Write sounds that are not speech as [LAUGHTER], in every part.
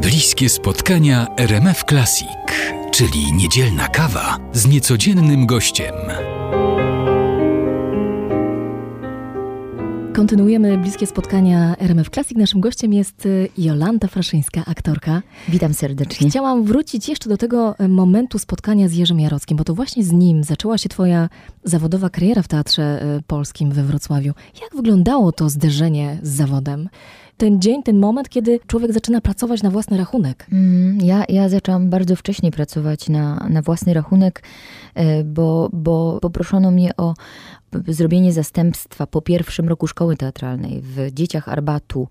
Bliskie spotkania RMF Classic, czyli niedzielna kawa z niecodziennym gościem. Kontynuujemy bliskie spotkania RMF Classic. Naszym gościem jest y, Jolanta Fraszyńska, aktorka. Witam serdecznie. Chciałam wrócić jeszcze do tego y, momentu spotkania z Jerzym Jarockim, bo to właśnie z nim zaczęła się twoja zawodowa kariera w Teatrze y, Polskim we Wrocławiu. Jak wyglądało to zderzenie z zawodem? Ten dzień, ten moment, kiedy człowiek zaczyna pracować na własny rachunek. Mm, ja, ja zaczęłam bardzo wcześnie pracować na, na własny rachunek, bo, bo poproszono mnie o zrobienie zastępstwa po pierwszym roku szkoły teatralnej w Dzieciach Arbatu.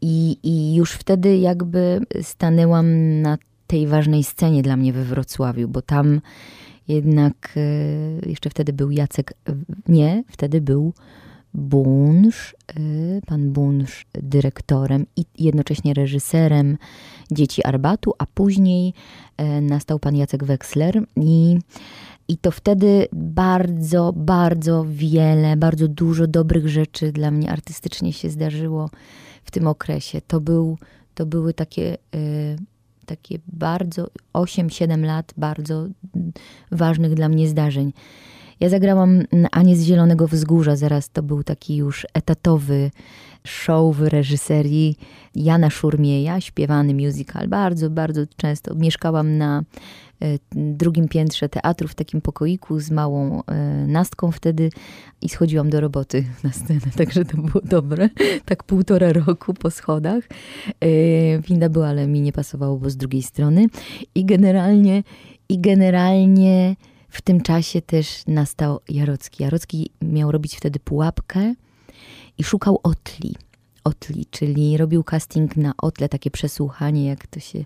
I, I już wtedy jakby stanęłam na tej ważnej scenie dla mnie we Wrocławiu, bo tam jednak e, jeszcze wtedy był Jacek, nie, wtedy był Bunsz, e, pan Bunsz dyrektorem i jednocześnie reżyserem Dzieci Arbatu, a później e, nastał pan Jacek Wexler i i to wtedy bardzo, bardzo wiele, bardzo dużo dobrych rzeczy dla mnie artystycznie się zdarzyło w tym okresie. To, był, to były takie, y, takie bardzo 8-7 lat bardzo ważnych dla mnie zdarzeń. Ja zagrałam Anię z Zielonego Wzgórza, zaraz to był taki już etatowy show w reżyserii Jana Szurmieja, śpiewany musical. Bardzo, bardzo często mieszkałam na E, drugim piętrze teatru w takim pokoiku z małą e, nastką wtedy i schodziłam do roboty [LAUGHS] na scenę, także to było dobre. Tak półtora roku po schodach. E, winda była, ale mi nie pasowało, bo z drugiej strony. I generalnie, i generalnie w tym czasie też nastał Jarocki. Jarocki miał robić wtedy pułapkę i szukał Otli. Otli, czyli robił casting na Otle, takie przesłuchanie, jak to się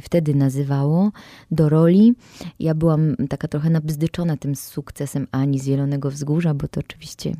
wtedy nazywało, do roli. Ja byłam taka trochę nabzdyczona tym sukcesem Ani z Zielonego Wzgórza, bo to oczywiście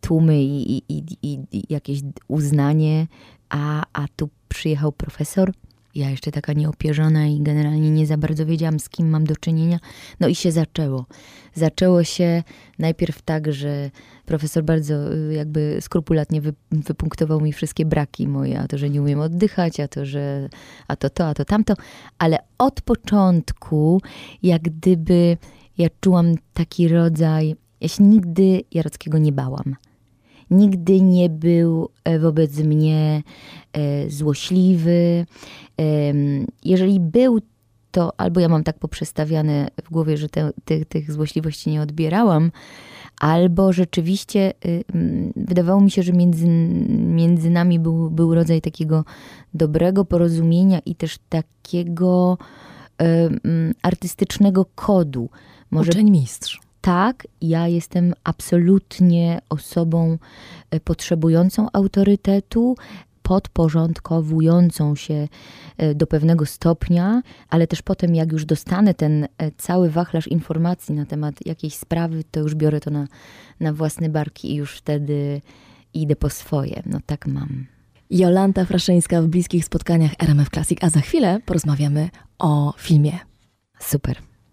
tłumy i, i, i, i jakieś uznanie, a, a tu przyjechał profesor ja jeszcze taka nieopierzona i generalnie nie za bardzo wiedziałam, z kim mam do czynienia. No i się zaczęło. Zaczęło się najpierw tak, że profesor bardzo y, jakby skrupulatnie wypunktował mi wszystkie braki moje, a to, że nie umiem oddychać, a to, że a to to, a to tamto, ale od początku jak gdyby ja czułam taki rodzaj, ja się nigdy Jarockiego nie bałam nigdy nie był e, wobec mnie e, złośliwy. Jeżeli był, to albo ja mam tak poprzestawiane w głowie, że te, tych, tych złośliwości nie odbierałam, albo rzeczywiście y, wydawało mi się, że między, między nami był, był rodzaj takiego dobrego porozumienia i też takiego artystycznego kodu. Może, Uczeń mistrz tak, ja jestem absolutnie osobą e, potrzebującą autorytetu, podporządkowującą się e, do pewnego stopnia, ale też potem, jak już dostanę ten e, cały wachlarz informacji na temat jakiejś sprawy, to już biorę to na, na własne barki i już wtedy idę po swoje. No tak mam. Jolanta Fraszyńska w bliskich spotkaniach RMF Classic, a za chwilę porozmawiamy o filmie. Super.